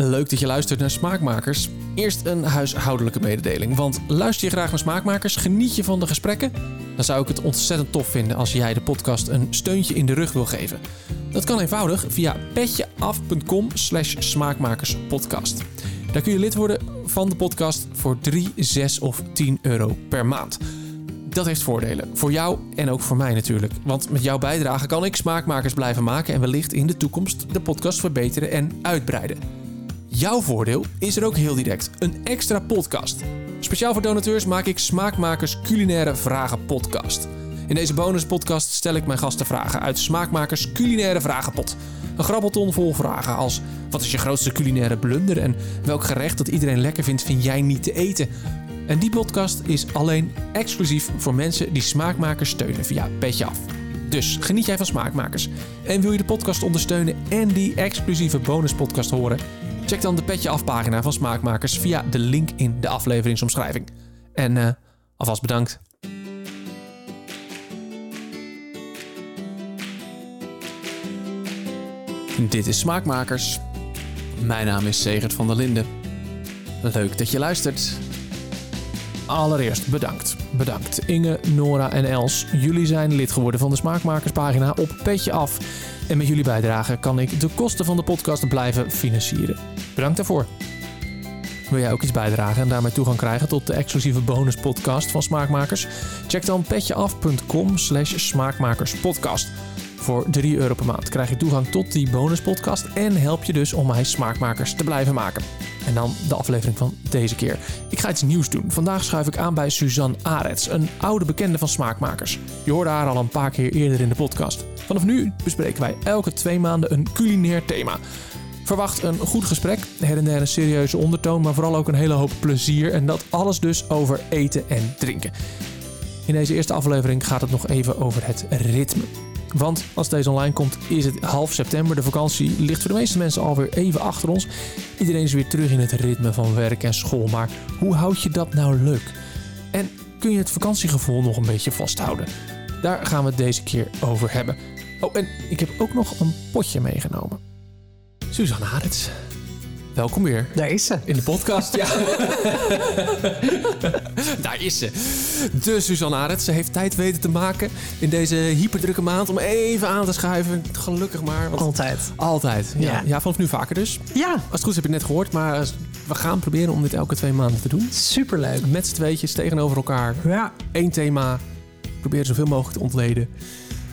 Leuk dat je luistert naar Smaakmakers. Eerst een huishoudelijke mededeling. Want luister je graag naar Smaakmakers, geniet je van de gesprekken? Dan zou ik het ontzettend tof vinden als jij de podcast een steuntje in de rug wil geven. Dat kan eenvoudig via petjeaf.com slash smaakmakerspodcast. Daar kun je lid worden van de podcast voor 3, 6 of 10 euro per maand. Dat heeft voordelen. Voor jou en ook voor mij natuurlijk. Want met jouw bijdrage kan ik smaakmakers blijven maken en wellicht in de toekomst de podcast verbeteren en uitbreiden. Jouw voordeel is er ook heel direct: een extra podcast. Speciaal voor donateurs maak ik Smaakmakers Culinaire Vragen Podcast. In deze bonuspodcast stel ik mijn gasten vragen uit Smaakmakers Culinaire Vragenpot. Een grabbelton vol vragen als: wat is je grootste culinaire blunder en welk gerecht dat iedereen lekker vindt, vind jij niet te eten? En die podcast is alleen exclusief voor mensen die Smaakmakers steunen via Petje Af. Dus geniet jij van Smaakmakers en wil je de podcast ondersteunen en die exclusieve bonuspodcast horen? Check dan de Petje Af pagina van Smaakmakers via de link in de afleveringsomschrijving. En uh, alvast bedankt. Dit is Smaakmakers. Mijn naam is Segert van der Linden. Leuk dat je luistert. Allereerst bedankt. Bedankt Inge, Nora en Els. Jullie zijn lid geworden van de Smaakmakerspagina op Petje Af. En met jullie bijdrage kan ik de kosten van de podcast blijven financieren. Bedankt daarvoor. Wil jij ook iets bijdragen en daarmee toegang krijgen tot de exclusieve bonuspodcast van Smaakmakers? Check dan petjeaf.com slash smaakmakerspodcast. Voor 3 euro per maand krijg je toegang tot die bonuspodcast en help je dus om mij Smaakmakers te blijven maken. En dan de aflevering van deze keer. Ik ga iets nieuws doen. Vandaag schuif ik aan bij Suzanne Arets, een oude bekende van Smaakmakers. Je hoorde haar al een paar keer eerder in de podcast. Vanaf nu bespreken wij elke twee maanden een culinair thema. Verwacht een goed gesprek, her en der een serieuze ondertoon, maar vooral ook een hele hoop plezier. En dat alles dus over eten en drinken. In deze eerste aflevering gaat het nog even over het ritme. Want als deze online komt, is het half september. De vakantie ligt voor de meeste mensen alweer even achter ons. Iedereen is weer terug in het ritme van werk en school. Maar hoe houd je dat nou leuk? En kun je het vakantiegevoel nog een beetje vasthouden? Daar gaan we het deze keer over hebben. Oh, en ik heb ook nog een potje meegenomen. Suzanne Harits, welkom weer. Daar is ze. In de podcast, ja. Daar is ze. De Suzanne Arends. Ze heeft tijd weten te maken in deze hyperdrukke maand om even aan te schuiven. Gelukkig maar. Want altijd. Altijd. Ja. ja. ja, vanaf nu vaker dus. Ja. Als het goed is heb je het net gehoord, maar we gaan proberen om dit elke twee maanden te doen. Superleuk. Met z'n tweetjes tegenover elkaar. Ja. Eén thema. Probeer zoveel mogelijk te ontleden.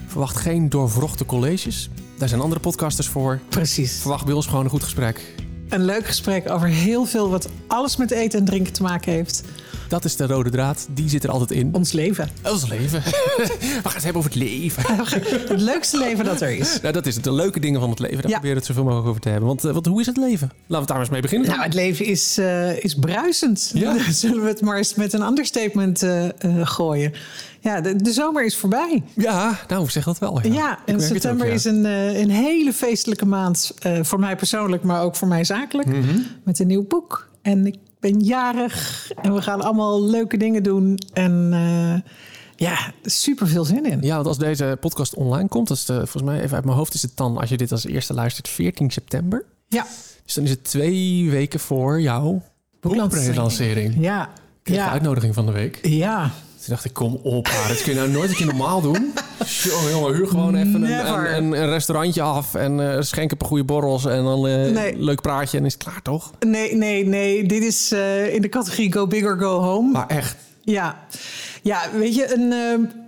Verwacht geen doorvrochte colleges. Daar zijn andere podcasters voor. Precies. Verwacht bij ons gewoon een goed gesprek. Een leuk gesprek over heel veel wat alles met eten en drinken te maken heeft. Dat is de rode draad. Die zit er altijd in. Ons leven. Ons leven. We gaan het hebben over het leven. het leukste leven dat er is. Nou, dat is het. De leuke dingen van het leven. Daar ja. proberen we het zoveel mogelijk over te hebben. Want, uh, want hoe is het leven? Laten we het daar eens mee beginnen. Nou, het leven is, uh, is bruisend. Ja. Zullen we het maar eens met een understatement uh, gooien. Ja, de, de, zomer is voorbij. Ja, nou, ik zeg dat wel. Ja, ja en september ook, ja. is een, een hele feestelijke maand. voor mij persoonlijk, maar ook voor mij zakelijk. Mm -hmm. Met een nieuw boek. En ik ben jarig en we gaan allemaal leuke dingen doen. En uh, ja, super veel zin in. Ja, want als deze podcast online komt, dat is de, volgens mij even uit mijn hoofd, is het dan, als je dit als eerste luistert, 14 september. Ja. Dus dan is het twee weken voor jouw boeklancering. Ja. Ja. de uitnodiging van de week. Ja. Toen dacht ik, kom op, haar. Dat kun je nou nooit een keer normaal doen. Jongen, jongen, huur gewoon even een, een, een, restaurantje af en uh, schenk een paar goede borrels en dan uh, nee. leuk praatje en is het klaar, toch? Nee, nee, nee. Dit is uh, in de categorie go big or go home. Maar echt? Ja. Ja, weet je, een,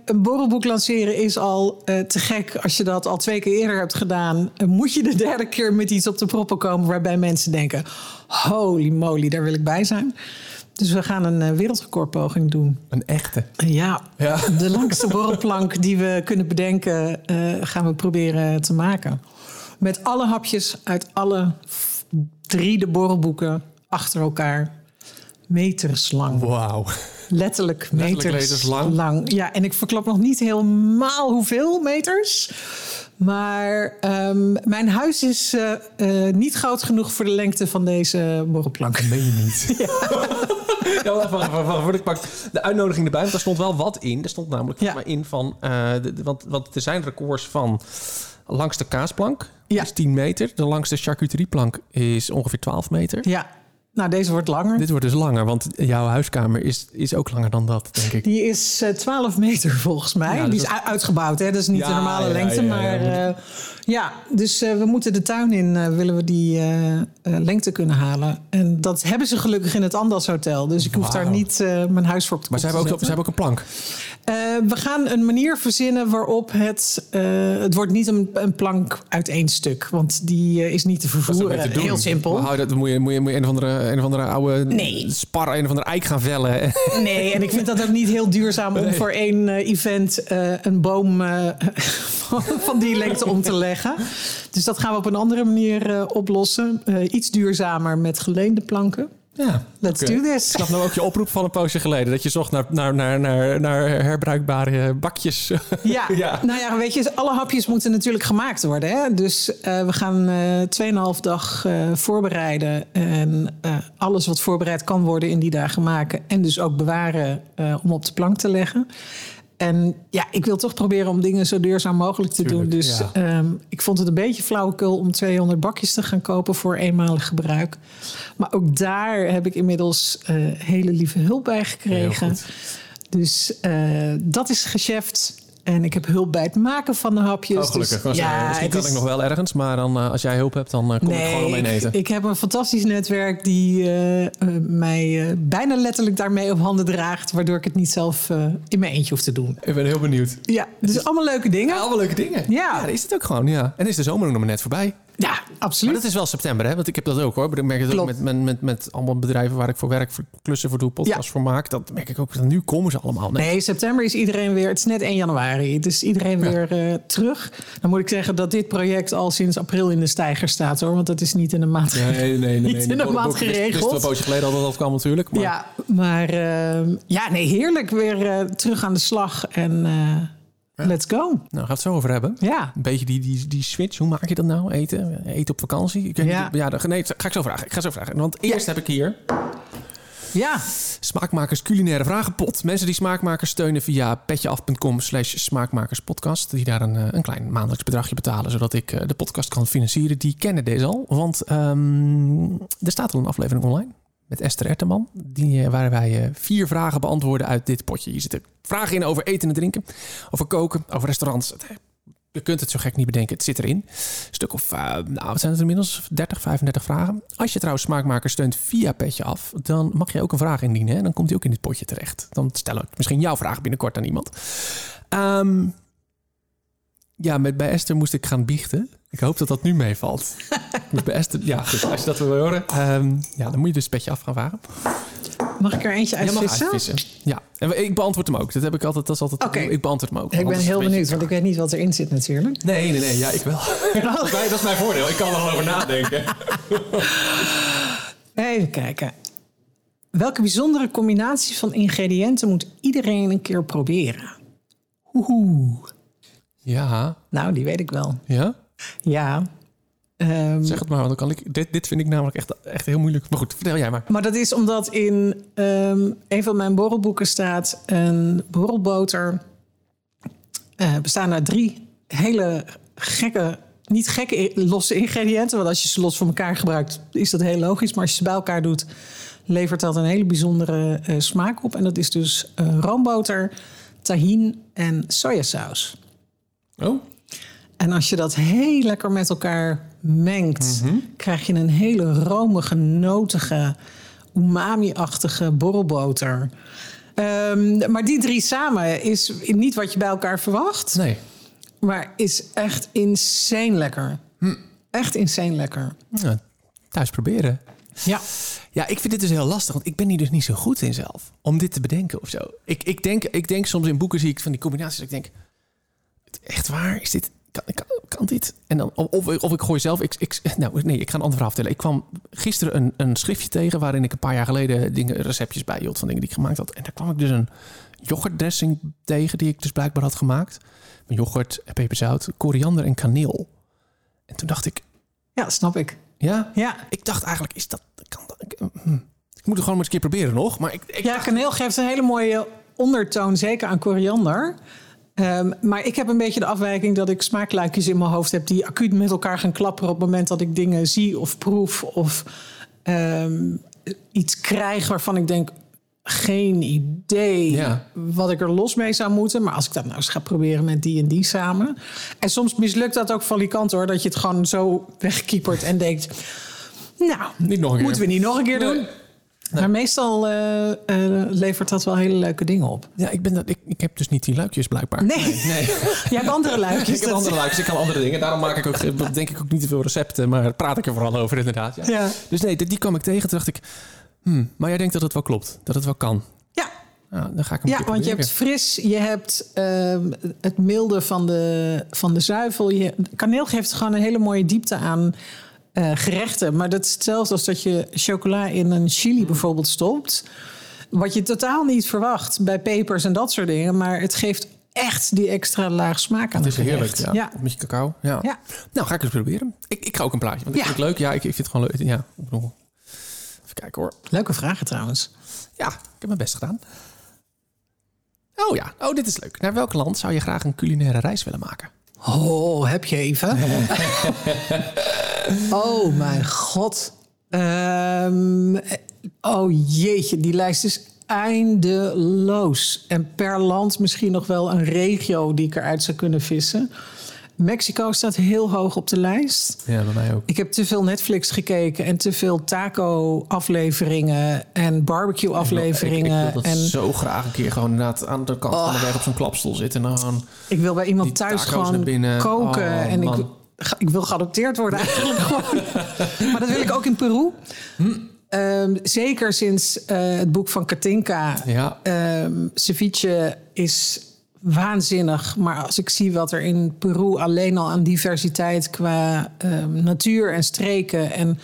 een borrelboek lanceren is al te gek. Als je dat al twee keer eerder hebt gedaan, moet je de derde keer met iets op de proppen komen waarbij mensen denken: holy moly, daar wil ik bij zijn. Dus we gaan een wereldrecordpoging doen. Een echte? Ja, ja. de langste borrelplank die we kunnen bedenken... Uh, gaan we proberen te maken. Met alle hapjes uit alle drie de borrelboeken achter elkaar. Meters lang. Wauw. Letterlijk meters, meters lang. lang. Ja, en ik verklap nog niet helemaal hoeveel meters... Maar ehm, mijn huis is eh, eh, niet groot genoeg voor de lengte van deze borrelplank. Dat meen je niet. Ja. wacht, wacht, wacht, wacht, ik pak de uitnodiging erbij. Want daar stond wel wat in. Er stond namelijk Ja. mij in van... eh, de, de- want, want er zijn records van langs de kaasplank. Ja. is 10 meter. De langste charcuterieplank is ongeveer 12 meter. Ja, nou deze wordt langer. Dit wordt dus langer, want jouw huiskamer is, is ook langer dan dat, denk ik. Die is eh 12 meter volgens mij. Ja, dus die is dat- uitgebouwd, hè? dat is niet Ja, de normale ja, lengte. maar ja, eh, ja, dus eh, we moeten de tuin in, eh, willen we die eh, eh, lengte kunnen halen. En dat hebben ze gelukkig in het Andas Hotel. Dus ik hoef daar niet eh, mijn huis voor op de Maar ze hebben, te ook, ze hebben ook een plank. Eh, we gaan een manier verzinnen waarop het... eh, het wordt niet een, een plank uit één stuk. Want die eh, is niet te vervoeren. Heel simpel. Maar hou dat, moet je, moet je, moet je een, of andere, een of andere oude Nee. spar, een of andere eik gaan vellen. Nee, en ik vind dat ook niet heel duurzaam om voor één eh, event eh, een boom eh, van, die lengte om te leggen. Dus dat gaan we op een andere manier oplossen. Iets duurzamer met geleende planken. Ja, Let's do Ik this. snap nou ook je oproep van een poosje geleden. Dat je zocht naar, naar, naar, naar, naar herbruikbare bakjes. Ja, Ja. nou ja, weet je, alle hapjes moeten natuurlijk gemaakt worden. Hè? Dus eh, we gaan eh 2,5 dag eh, voorbereiden. En alles wat voorbereid kan worden in die dagen maken. En dus ook bewaren om op de plank te leggen. En ja, ik wil toch proberen om dingen zo duurzaam mogelijk te Tuurlijk, doen. Dus ja. ehm, ik vond het een beetje flauwekul om 200 bakjes te gaan kopen voor eenmalig gebruik. Maar ook daar heb ik inmiddels eh, hele lieve hulp bij gekregen. Dus eh, dat is geschäft. En ik heb hulp bij het maken van de hapjes. Oh, gelukkig. Dus, ja, Misschien kan is- ik nog wel ergens. Maar dan, eh, als jij hulp hebt, dan eh, kom ik gewoon ik, eten. ik heb een fantastisch netwerk die eh, mij bijna letterlijk daarmee op handen draagt. Waardoor ik het niet zelf in mijn eentje hoef te doen. Ik ben heel benieuwd. Ja, dus allemaal leuke dingen. Ja, allemaal leuke dingen. Ja. dat is het ook gewoon. Ja. En is de zomer nog maar net voorbij. Ja, Maar absoluut. dat is wel september, hè? Want ik heb dat ook hoor. Ik merk het ook met, met, met, met allemaal bedrijven waar ik voor werk, voor klussen voor doe, podcast Ja. voor maak. Dat merk ik ook. Nu komen ze allemaal. Nee. Nee, september is iedereen weer. Het is net 1 januari. Dus iedereen weer eh, terug. Dan moet ik zeggen dat dit project al sinds april in de stijger staat hoor. Want dat is niet in een maand. Nee, nee, nee. nee, Niet in een maand geregeld. wel een poosje geleden al dat dat kwam natuurlijk. Maar Ja, maar eh, ja, nee, heerlijk weer eh, terug aan de slag. En let's go. Nou, gaan we het zo over hebben. Ja. Een beetje die, die, die switch. Hoe maak je dat nou? Eten? Eten op vakantie? Ik Ja. Ja, nee, ga ik zo vragen. Ik ga zo vragen. Want eerst heb ik hier Ja, Smaakmakers culinaire vragenpot. Mensen die smaakmakers steunen via petjeaf.com slash smaakmakerspodcast. Die daar een, eh, een klein maandelijks bedragje betalen. Zodat ik eh, de podcast kan financieren. Die kennen deze al. Want ehm, er staat al een aflevering online. Met Esther Erteman. Die, eh, waar wij eh, vier vragen beantwoorden uit dit potje. Hier zitten vragen in over eten en drinken. Over koken. Over restaurants. Het- Je kunt het zo gek niet bedenken. Het zit erin. Een stuk of, eh, nou, wat zijn het inmiddels? 30, 35 vragen. Als je trouwens smaakmaker steunt via Petje Af, dan mag je ook een vraag indienen. Hè? Dan komt hij ook in dit potje terecht. Dan stel ik misschien jouw vraag binnenkort aan iemand. Ehm, ja, met, bij Esther moest ik gaan biechten. Ik hoop dat dat nu meevalt. Esther, ja, dus als je dat wil horen, ehm, ja, dan moet je dus Petje Af gaan vragen. mag ik er eentje uitvissen? Ja, en ik beantwoord hem ook. Dat heb ik altijd. Dat is altijd. Oké. Ik beantwoord hem ook. Ik ben heel een benieuwd, want ik weet niet wat erin zit natuurlijk. Nee, nee, nee. Ja, ik wel. dat, is mijn, dat is mijn voordeel. Ik kan er al over nadenken. Even kijken. Welke bijzondere combinatie van ingrediënten moet iedereen een keer proberen? Oeh. Ja, Nou, die weet ik wel. ja. Ja. Ehm, Zeg het maar, want dan kan ik. Dit, dit vind ik namelijk echt, echt heel moeilijk. Maar goed, vertel jij maar. Maar dat is omdat in ehm, een van mijn borrelboeken staat een borrelboter. eh bestaan uit drie hele gekke, niet gekke losse ingrediënten. Want als je ze los van elkaar gebruikt, is dat heel logisch. Maar als je ze bij elkaar doet, levert dat een hele bijzondere eh, smaak op. En dat is dus eh, roomboter, tahin en sojasaus. Oh, En als je dat heel lekker met elkaar mengt, krijg je een hele romige, notige, umami-achtige borrelboter. Ehm, maar die drie samen is niet wat je bij elkaar verwacht, nee. maar is echt insane lekker. Echt insane lekker. Ja, thuis proberen. Ja. Ja, ik vind dit dus heel lastig, want ik ben hier dus niet zo goed in zelf. Om dit te bedenken of zo. Ik, ik, denk, ik denk soms in boeken zie ik van die combinaties. Dat ik denk, echt waar? Is dit, kan, kan, kan dit? En dan, of, of ik gooi zelf. Ik, ik, nou, nee, ik ga een ander verhaal vertellen. Ik kwam gisteren een, een schriftje tegen waarin ik een paar jaar geleden dingen, receptjes bijhield van dingen die ik gemaakt had. En daar kwam ik dus een, yoghurtdressing tegen die ik dus blijkbaar had gemaakt. Met yoghurt, peperzout, koriander en kaneel. En toen dacht ik, Ja, snap ik. ja, Ja, ik dacht eigenlijk, is dat... Kan dat ik, hm. ik moet het gewoon maar eens een keer proberen nog. Maar ik, ik ja kaneel geeft een hele mooie ondertoon, zeker aan koriander. Ehm, maar ik heb een beetje de afwijking dat ik smaakluikjes in mijn hoofd heb... die acuut met elkaar gaan klapperen op het moment dat ik dingen zie of proef... of ehm, iets krijg waarvan ik denk... geen idee Ja. wat ik er los mee zou moeten. Maar als ik dat nou eens ga proberen met die en die samen... en soms mislukt dat ook valikant hoor... dat je het gewoon zo wegkiepert en denkt... nou, Niet nog een keer. moeten we niet nog een keer doen? Maar meestal eh, eh, levert dat wel hele leuke dingen op. Ja, ik, ben dat, ik, ik heb dus niet die luikjes blijkbaar. Nee, Nee. je hebt andere luikjes. ik heb dat- andere luikjes, ik kan andere dingen. Daarom maak ik ook, denk ik ook niet te veel recepten. Maar praat ik er vooral over inderdaad. Ja. Ja. Dus nee, die die kwam ik tegen. Toen dacht ik, hmm, maar jij denkt dat het wel klopt. Dat het wel kan. Ja, Nou, dan ga ik hem ja want je hebt fris, je hebt ehm, het milde van de, van de zuivel. Je, kaneel geeft gewoon een hele mooie diepte aan eh, gerechten. Maar dat is hetzelfde als dat je chocola in een chili bijvoorbeeld stopt. Wat je totaal niet verwacht bij pepers en dat soort dingen. Maar het geeft echt die extra laag smaak aan Het is heerlijk, gerecht. ja. Met je cacao. Ja. Ja. Nou, ga ik eens proberen. Ik, ik ga ook een plaatje, want ik Ja. vind het leuk. Ja, ik, ik vind het gewoon leuk. Ja, even kijken hoor. Leuke vragen trouwens. Ja, ik heb mijn best gedaan. Oh ja, oh, dit is leuk. Naar welk land zou je graag een culinaire reis willen maken? Oh, heb je even? oh mijn god. Ehm, oh jeetje, die lijst is eindeloos. En per land misschien nog wel een regio die ik eruit zou kunnen vissen. Mexico staat heel hoog op de lijst. Ja, bij mij ook. Ik heb te veel Netflix gekeken en te veel taco-afleveringen en barbecue-afleveringen. Ik, ik wil dat en zo graag een keer gewoon inderdaad aan de kant van de weg op zo'n klapstoel zitten. En dan. Ik wil bij iemand thuis gewoon koken. Oh, en ik, man. ik wil geadopteerd worden eigenlijk gewoon. maar dat wil ik ook in Peru. Hm. Zeker sinds eh, het boek van Katinka. Ja, Ehm, ceviche is waanzinnig. Maar als ik zie wat er in Peru alleen al aan diversiteit qua ehm, natuur en streken en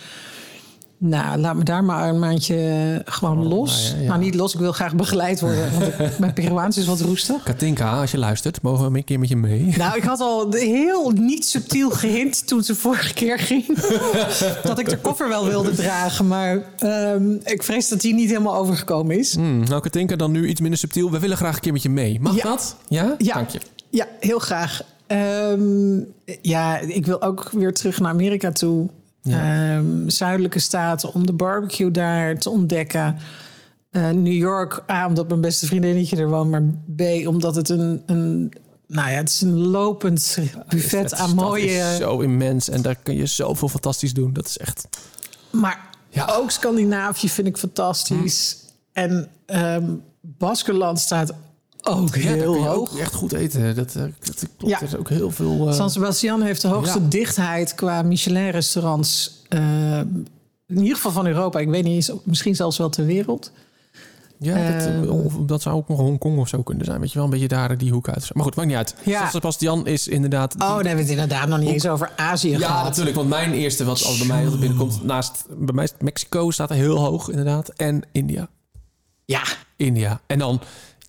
nou, laat me daar maar een maandje gewoon los. nou ja, ja. Nou, niet los, ik wil graag begeleid worden. Want ik, mijn Peruaans is wat roestig. Katinka, als je luistert, mogen we een keer met je mee? Nou, ik had al heel niet subtiel gehint toen ze vorige keer ging. dat ik de koffer wel wilde dragen. Maar ehm, ik vrees dat die niet helemaal overgekomen is. Hmm, nou, Katinka, dan nu iets minder subtiel. We willen graag een keer met je mee. Mag Ja. dat? Ja? Ja. Dank je. Ja, heel graag. Ehm, ja, ik wil ook weer terug naar Amerika toe. Ja. Ehm, zuidelijke staten om de barbecue daar te ontdekken. Eh, New York, A, omdat mijn beste vriendinnetje er woont. Maar B, omdat het een, een, nou ja, het is een lopend buffet aan mooie... is zo immens en daar kun je zoveel fantastisch doen. Dat is echt... Maar Ja. ook Scandinavië vind ik fantastisch. En ehm Baskeland staat ook Ja, daar heel kun je hoog. ook echt goed eten. Dat, eh, dat klopt. Ja. Er is ook heel veel... eh, San Sebastian heeft de hoogste Ja. dichtheid qua Michelin-restaurants. eh, in ieder geval van Europa. Ik weet niet eens, misschien zelfs wel ter wereld. ja, dat, of dat zou ook nog Hongkong of zo kunnen zijn. Weet je wel, een beetje daar die hoek uit. Maar goed, maakt niet uit. Ja. San Sebastian is inderdaad... Oh, dan hebben we het inderdaad nog niet eens over Azië Ja, gehad. natuurlijk. Want mijn eerste, wat als bij mij altijd binnenkomt, naast bij mij Mexico staat er heel hoog inderdaad. En India. Ja, India. En dan,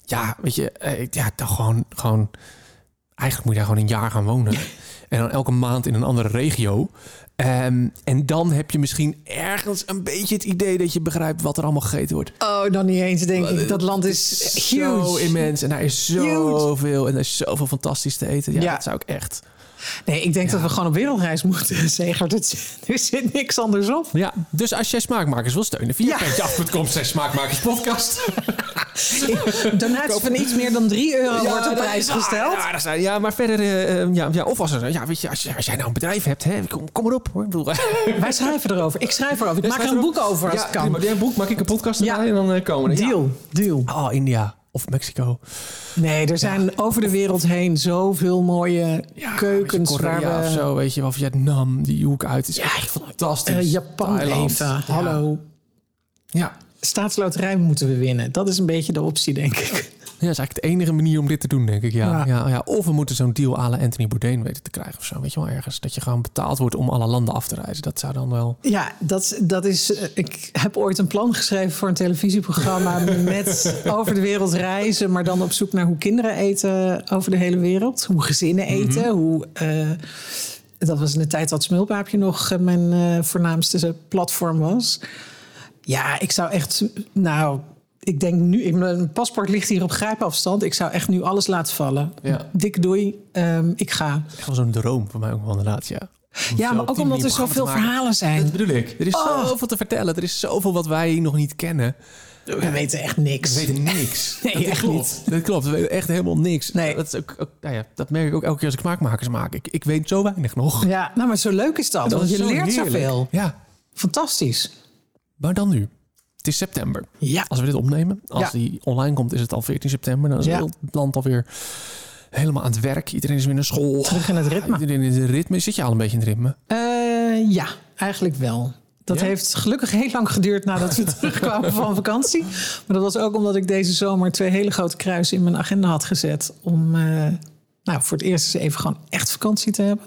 ja, weet je, eh, ja, dan gewoon, gewoon, eigenlijk moet je daar gewoon een jaar gaan wonen. en dan elke maand in een andere regio. Ehm, en dan heb je misschien ergens een beetje het idee dat je begrijpt wat er allemaal gegeten wordt. oh, nog niet eens denk ik. Dat land is Zo huge. immens. En daar is zoveel. En er is zoveel fantastisch te eten. Ja, Ja. dat zou ik echt. Nee, ik denk dat we gewoon op wereldreis moeten, Zegert. Het- Er zit niks anders op. Ja, dus als jij smaakmakers wil steunen, via Ja. petjeaf.com slash smaakmakerspodcast. Donatie van iets meer dan 3 euro wordt op dat prijs gesteld. Ja, zijn, ja, maar verder, eh, eh, ja, ja, of als er, ja, weet je, als, jij nou een bedrijf hebt, hè, kom, kom erop hoor. Ik bedoel, Wij schrijven erover. Ik schrijf erover. Ik maak er een boek over als het kan. Jij een boek, maak ik een podcast Ja. erbij en dan eh, komen we. Deal, deal. Oh, India of Mexico. Nee, er zijn over de wereld heen zoveel mooie Ja, keukens Korea waar we... of zo, weet je, of Vietnam, die hoek uit is echt fantastisch. Eh, Japan Thailand. even. Ja. Hallo. Ja. Staatsloterij moeten we winnen. Dat is een beetje de optie, denk ik. Ja, dat is eigenlijk de enige manier om dit te doen, denk ik. Ja. Ja. Ja. Ja, Of we moeten zo'n deal à la Anthony Bourdain weten te krijgen of zo. Weet je wel, ergens. Dat je gewoon betaald wordt om alle landen af te reizen. Dat zou dan wel... Ja, dat, dat is. eh, Ik heb ooit een plan geschreven voor een televisieprogramma met over de wereld reizen, maar dan op zoek naar hoe kinderen eten over de hele wereld, hoe gezinnen eten, hoe. eh, dat was in de tijd dat Smulpaapje nog eh, mijn voornaamste platform was. Ja, ik zou echt. Nou, ik denk nu. ik- Mijn paspoort ligt hier op grijpafstand. Ik zou echt nu alles laten vallen. Ja. Dik doei. Ehm, ik ga. Echt wel zo'n droom van mij ook wel inderdaad, ja. Om Ja, maar ook omdat er zoveel verhalen zijn. Dat bedoel ik. Er is Oh. zoveel te vertellen. Er is zoveel wat wij nog niet kennen. We weten echt niks. We weten niks. Nee, dat echt klopt. niet. Dat klopt. We weten echt helemaal niks. Nee. Dat, is ook, ook- nou ja, dat merk ik ook elke keer als ik smaakmakers maak. Ik, ik weet zo weinig nog. Ja, nou, maar zo leuk is dat. Dat want is je zo leert heerlijk. zoveel. Ja. Fantastisch. Maar dan nu. Het is september. Ja. Als we dit opnemen, als Ja. die online komt, is het al 14 september. Dan is Ja. heel het land alweer helemaal aan het werk. Iedereen is weer naar school. Terug in het ritme. Iedereen in het ritme. Zit je al een beetje in het ritme? Eh, ja, eigenlijk wel. Dat Ja? heeft gelukkig heel lang geduurd nadat we terugkwamen van vakantie. Maar dat was ook omdat ik deze zomer twee hele grote kruisen in mijn agenda had gezet. Om eh, nou, voor het eerst eens even gewoon echt vakantie te hebben.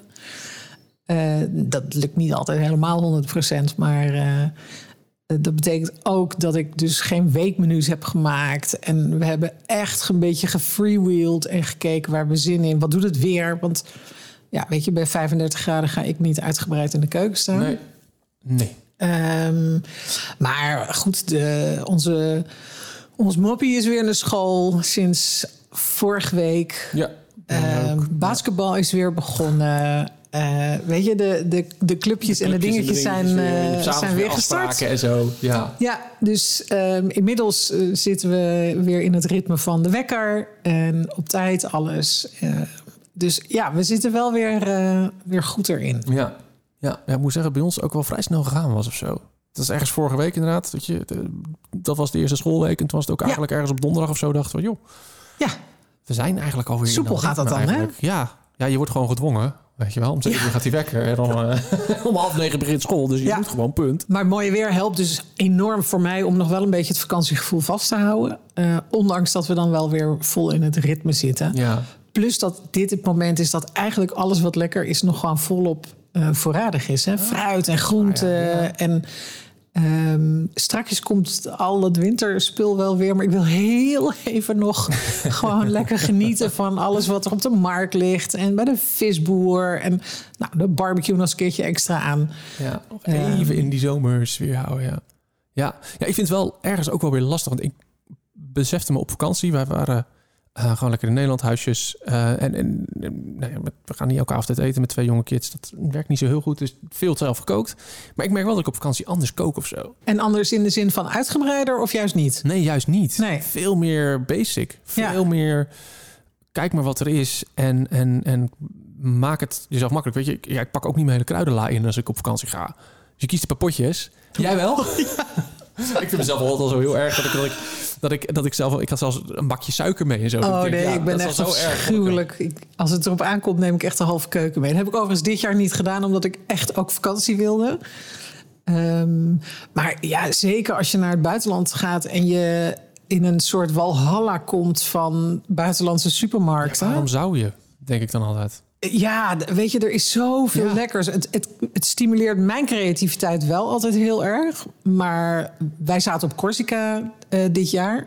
Eh, dat lukt niet altijd helemaal 100%. Maar dat betekent ook dat ik dus geen weekmenu's heb gemaakt. En we hebben echt een beetje gefreewheeled en gekeken waar we zin in. Wat doet het weer? Want ja, weet je, bij 35 graden ga ik niet uitgebreid in de keuken staan. Nee. Ehm, maar goed, de, onze, ons moppie is weer naar school sinds vorige week. Ja. Ehm, basketbal is weer begonnen. Eh, weet je, de, de, de clubjes en de dingetjes zijn, eh, zijn weer gestart. en zo. Ja. Ja, dus ehm, inmiddels eh, zitten we weer in het ritme van de wekker en op tijd alles. Eh, dus ja, we zitten wel weer, eh, weer goed erin. Ja. Ja. ja, ik moet zeggen, bij ons ook wel vrij snel gegaan was of zo. Dat is ergens vorige week inderdaad. Dat, je, dat was de eerste schoolweek. En toen was het ook eigenlijk ergens op donderdag of zo. Dachten we, joh, Ja, we zijn eigenlijk alweer Soepel gaat dat dan, hè? Ja. ja, je wordt gewoon gedwongen. Weet je wel, om zeven uur gaat hij wekker. En dan eh, om half negen begint school. Dus je Ja. moet gewoon punt. Maar het mooie weer helpt dus enorm voor mij om nog wel een beetje het vakantiegevoel vast te houden. Eh, ondanks dat we dan wel weer vol in het ritme zitten. Ja. Plus dat dit het moment is dat eigenlijk alles wat lekker is nog gewoon volop eh, voorradig is. Hè? Fruit en groenten. En ehm, strakjes komt al het winterspul wel weer. Maar ik wil heel even nog gewoon lekker genieten van alles wat er op de markt ligt. En bij de visboer. En nou, de barbecue nog eens een keertje extra aan. Ja, nog even in die zomersfeer houden, ja. ja. Ja, ik vind het wel ergens ook wel weer lastig. Want ik besefte me op vakantie. Wij waren eh, gewoon lekker in Nederland, huisjes. eh, en en nou ja, we gaan niet elke avond uit eten met twee jonge kids. Dat werkt niet zo heel goed. Dus veel zelf gekookt. Maar ik merk wel dat ik op vakantie anders kook of zo. En anders in de zin van uitgebreider of juist niet? Nee, juist niet. Nee. Veel meer basic. Veel Ja. meer... Kijk maar wat er is en, en, en maak het jezelf makkelijk. Weet je, ik, ja, ik pak ook niet mijn hele kruidenla in als ik op vakantie ga. Dus je kiest een paar potjes. Jij wel? ik vind mezelf altijd al zo heel erg dat ik, dat ik, dat ik, dat ik zelf... Ik had zelfs een bakje suiker mee en zo. Oh denk, nee, ja, ik ben echt zo erg. Ik, als het erop aankomt, neem ik echt een halve keuken mee. Dat heb ik overigens dit jaar niet gedaan, omdat ik echt ook vakantie wilde. Ehm, maar ja, zeker als je naar het buitenland gaat en je in een soort walhalla komt van buitenlandse supermarkten. Waarom zou je? Denk ik dan altijd. Ja, weet je, er is zoveel Ja. lekkers. Het, het, het stimuleert mijn creativiteit wel altijd heel erg. Maar wij zaten op Corsica eh, dit jaar.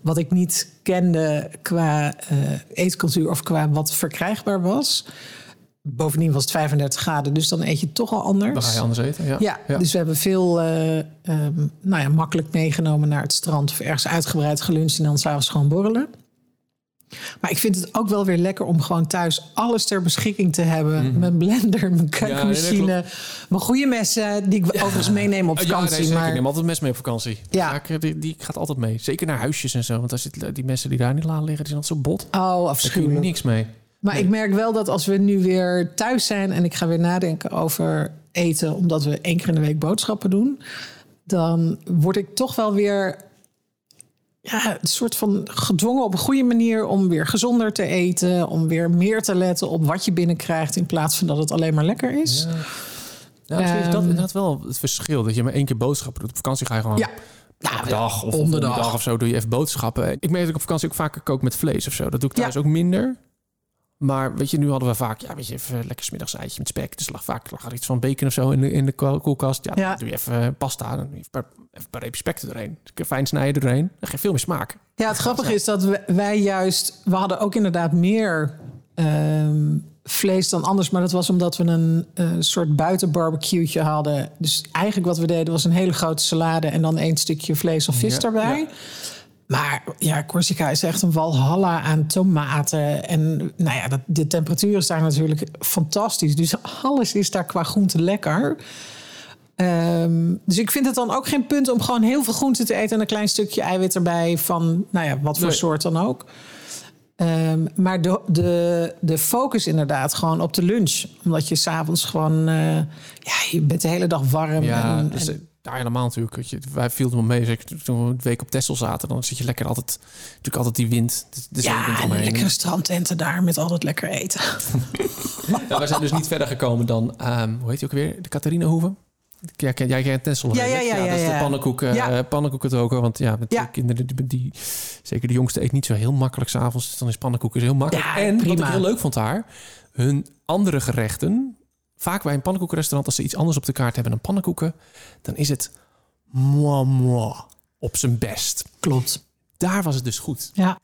Wat ik niet kende qua eh, eetcultuur of qua wat verkrijgbaar was. Bovendien was het 35 graden, dus dan eet je toch al anders. Dan ga je anders eten. Ja, Ja, dus we hebben veel eh, ehm, nou ja, makkelijk meegenomen naar het strand of ergens uitgebreid geluncht en dan s'avonds gewoon borrelen. Maar ik vind het ook wel weer lekker om gewoon thuis alles ter beschikking te hebben. Mijn blender, mijn keukenmachine, mijn goede messen, die ik overigens meeneem op Ja, vakantie. nee, maar Ik neem altijd mes mee op vakantie. Ja. Ja. die, die gaat altijd mee. Zeker naar huisjes en zo. Want daar zit, die messen die daar niet laag liggen, die zijn altijd zo bot. oh, Daar afschuwelijk. niks mee. Maar ik merk wel dat als we nu weer thuis zijn en ik ga weer nadenken over eten, omdat we één keer in de week boodschappen doen, dan word ik toch wel weer ja, een soort van gedwongen op een goede manier om weer gezonder te eten, om weer meer te letten op wat je binnenkrijgt in plaats van dat het alleen maar lekker is. Ja, misschien is dat Ehm. inderdaad wel het verschil. Dat je maar één keer boodschappen doet. Op vakantie ga je gewoon Ja. Nou, dag of om om de de dag. dag of zo doe je even boodschappen. Ik merk dat ik op vakantie ook vaker kook met vlees of zo. Dat doe ik Ja. thuis ook minder. Maar weet je, nu hadden we vaak, ja, weet je, even lekker smiddags eitje met spek. Dus lag vaak lag er iets van bacon of zo in de, in de koel- koelkast. Ja, Ja. dan doe je even eh, pasta, dan je even een paar, even spek er doorheen. Dus fijn snijden erheen. Dan geeft veel meer smaak. Ja, het grappige is dat wij juist... We hadden ook inderdaad meer ehm, vlees dan anders. Maar dat was omdat we een eh, soort buitenbarbecue'tje hadden. Dus eigenlijk wat we deden was een hele grote salade... en dan één stukje vlees of vis Ja, erbij. ja. Maar ja, Corsica is echt een walhalla aan tomaten. En nou ja, dat, de temperatuur is daar natuurlijk fantastisch. Dus alles is daar qua groente lekker. Ehm, dus ik vind het dan ook geen punt om gewoon heel veel groente te eten... en een klein stukje eiwit erbij van, nou ja, wat voor Nee. soort dan ook. Ehm, maar de, de, de focus inderdaad gewoon op de lunch. Omdat je s'avonds gewoon... eh, ja, je bent de hele dag warm. Ja, en, dus en- eh, daar helemaal natuurlijk. je, Wij viel wel mee. zeker Toen we een week op Texel zaten, dan zit je lekker altijd... Natuurlijk altijd die wind. De, de ja, omheen. lekkere strandtenten daar met al dat lekker eten. Ja, wij zijn dus niet verder gekomen dan, ehm, hoe heet die ook weer? De Catharinahoeve? Ja, ken- jij kent Tessel. Ja, natuurlijk. ja, ja, dat is ja, de ja. pannenkoeken, Ja. eh, pannenkoeken roken. Want ja, met Ja. de kinderen, die, die, zeker de jongste eet niet zo heel makkelijk s'avonds. Dus dan is pannenkoeken heel makkelijk. Ja, en wat ik heel leuk vond daar, hun andere gerechten. Vaak bij een pannenkoekenrestaurant, als ze iets anders op de kaart hebben dan pannenkoeken, dan is het moi, moi, op zijn best. Klopt. Daar was het dus goed. Ja.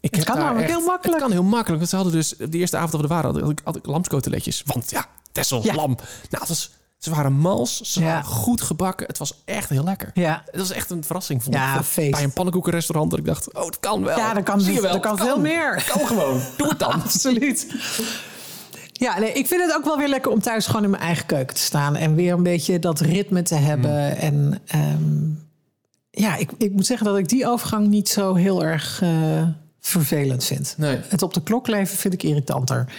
Ik Het heb kan daar namelijk echt- heel makkelijk. Het kan heel makkelijk. Want ze hadden dus de eerste avond dat we er waren, had ik, had ik lamskoteletjes. Want ja, Tessel, Ja. lam. Nou, het was, ze waren mals, ze Ja. waren goed gebakken. Het was echt heel lekker. Ja. Het was echt een verrassing vond Ja, ik. Feest. Bij een pannenkoekenrestaurant dat ik dacht, oh, het kan wel. Ja, dat kan, Zie je wel. dat kan het veel meer. Kan gewoon. Doe het dan. Absoluut. Ja, nee, ik vind het ook wel weer lekker om thuis gewoon in mijn eigen keuken te staan. En weer een beetje dat ritme te hebben. Mm. En ehm, ja, ik, ik moet zeggen dat ik die overgang niet zo heel erg eh, vervelend vind. Nee. Het op de klok leven vind ik irritanter.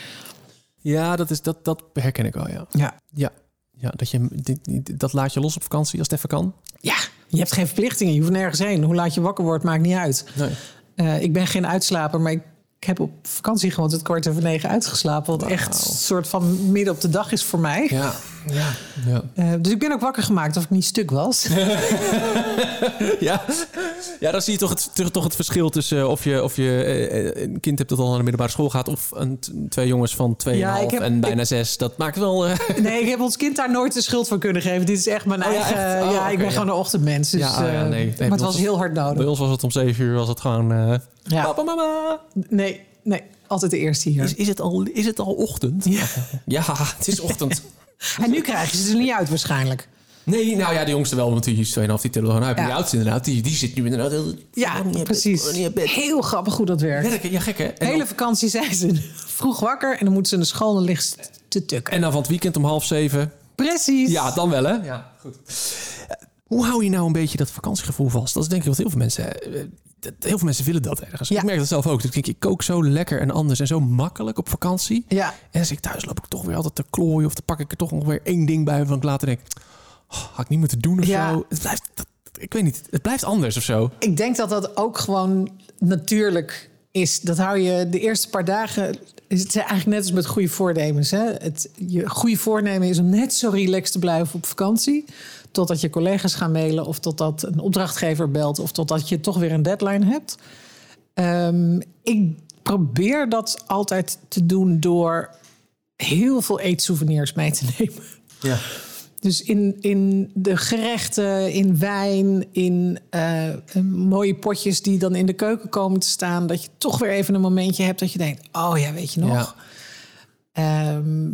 Ja, dat, is, dat, dat herken ik wel, ja. Ja. Ja, ja dat, je, dat laat je los op vakantie als het even kan. ja, je hebt geen verplichtingen. Je hoeft nergens heen. Hoe laat je wakker wordt, maakt niet uit. Nee. Eh, ik ben geen uitslaper, maar ik, ik heb op vakantie gewoon tot kwart over negen uitgeslapen. Wat echt een soort van midden op de dag is voor mij. Ja, ja, ja. Eh, dus ik ben ook wakker gemaakt of ik niet stuk was. Ja, ja dan zie je toch het, toch- het verschil tussen eh, of je, of je eh, een kind hebt dat al naar de middelbare school gaat... of een, twee jongens van 2,5 Ja, ik heb- en bijna 6. Dat maakt wel... Nee, ik heb ons kind daar nooit de schuld van kunnen geven. Dit is echt mijn Oh ja, eigen... echt? Oh, ja, ik ben ja. gewoon een ochtendmens. Dus, Ja, oh ja, nee. Nee, maar bij het was heel hard bij nodig. ons was het om 7 uur was het gewoon... Ja. Papa, mama. Nee, nee, altijd de eerste hier. Is, is, het al, is het al ochtend? Ja. Ja, het is ochtend. En nu krijg je ze er niet uit waarschijnlijk. Nee, nou ja, de jongste wel, want die is 2,5, die tellen we gewoon uit. Maar Ja. die oudste inderdaad, die, die zit nu inderdaad... heel- Ja, bed, precies. Heel grappig hoe dat werkt. Werken, ja gek hè? En De hele dan, vakantie zijn ze vroeg wakker... en dan moeten ze naar school en liggen ze te tukken. en dan van het weekend om half zeven. Precies. Ja, dan wel hè? Ja, goed. Hoe hou je nou een beetje dat vakantiegevoel vast? Dat is denk ik wat heel veel mensen... Heel veel mensen willen dat ergens. Ja. Ik merk dat zelf ook. Ik ik kook zo lekker en anders en zo makkelijk op vakantie. Ja. En als ik thuis loop ik toch weer altijd te klooien... of dan pak ik er toch nog weer één ding bij... van ik later denk... Oh, had ik niet moeten doen of Ja. zo. Het blijft... dat- ik weet niet. Het blijft anders of zo. Ik denk dat dat ook gewoon natuurlijk is. Dat hou je de eerste paar dagen. Is het eigenlijk net als met goede voornemens. Hè? Het, je goede voornemen is om net zo relaxed te blijven op vakantie. Totdat je collega's gaan mailen. Of totdat een opdrachtgever belt. Of totdat je toch weer een deadline hebt. Ehm, ik probeer dat altijd te doen door heel veel eetsouvenirs mee te nemen. Ja. Dus in, in de gerechten, in wijn, in eh, eh, mooie potjes die dan in de keuken komen te staan. Dat je toch weer even een momentje hebt dat je denkt: oh ja, weet je nog. Ja. Ehm,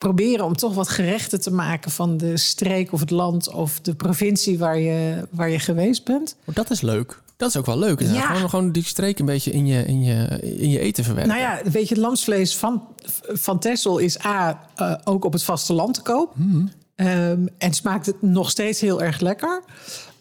proberen om toch wat gerechten te maken van de streek of het land of de provincie waar je, waar je geweest bent. Dat is leuk. Dat is ook wel leuk. Ja. Gewoon, gewoon die streek een beetje in je, in je, in je eten verwerken. Nou ja, weet je, het lamsvlees van, van Texel is A, eh, ook op het vasteland te koop. Ehm, en smaakt het nog steeds heel erg lekker.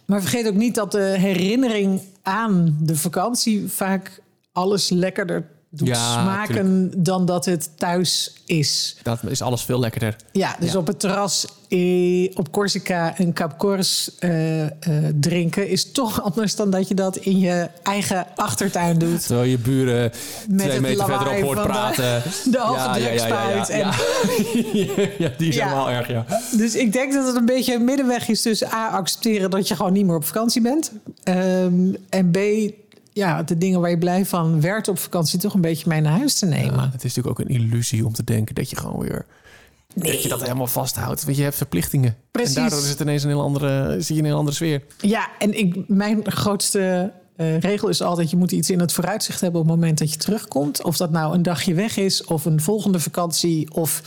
Maar vergeet ook niet dat de herinnering aan de vakantie vaak alles lekkerder doet Ja, smaken dan dat het thuis is. Dat is alles veel lekkerder. Ja, dus Ja. op het terras eh, op Corsica een Capcors eh eh drinken is toch anders dan dat je dat in je eigen achtertuin doet. Terwijl je buren Met twee meter verderop hoort van de- praten. de hoge Ja, ja, ja. ja, die is helemaal erg, ja. Dus ik denk dat het een beetje een middenweg is tussen A, accepteren dat je gewoon niet meer op vakantie bent. Ehm, en B, ja, de dingen waar je blij van werd op vakantie toch een beetje mee naar huis te nemen. Ja, het is natuurlijk ook een illusie om te denken dat je gewoon weer... Dat je dat helemaal vasthoudt. Want je hebt verplichtingen. Precies. En daardoor is het ineens een heel andere, zie je een heel andere sfeer. Ja, en ik, mijn grootste eh, regel is altijd: je moet iets in het vooruitzicht hebben op het moment dat je terugkomt. Of dat nou een dagje weg is, of een volgende vakantie, of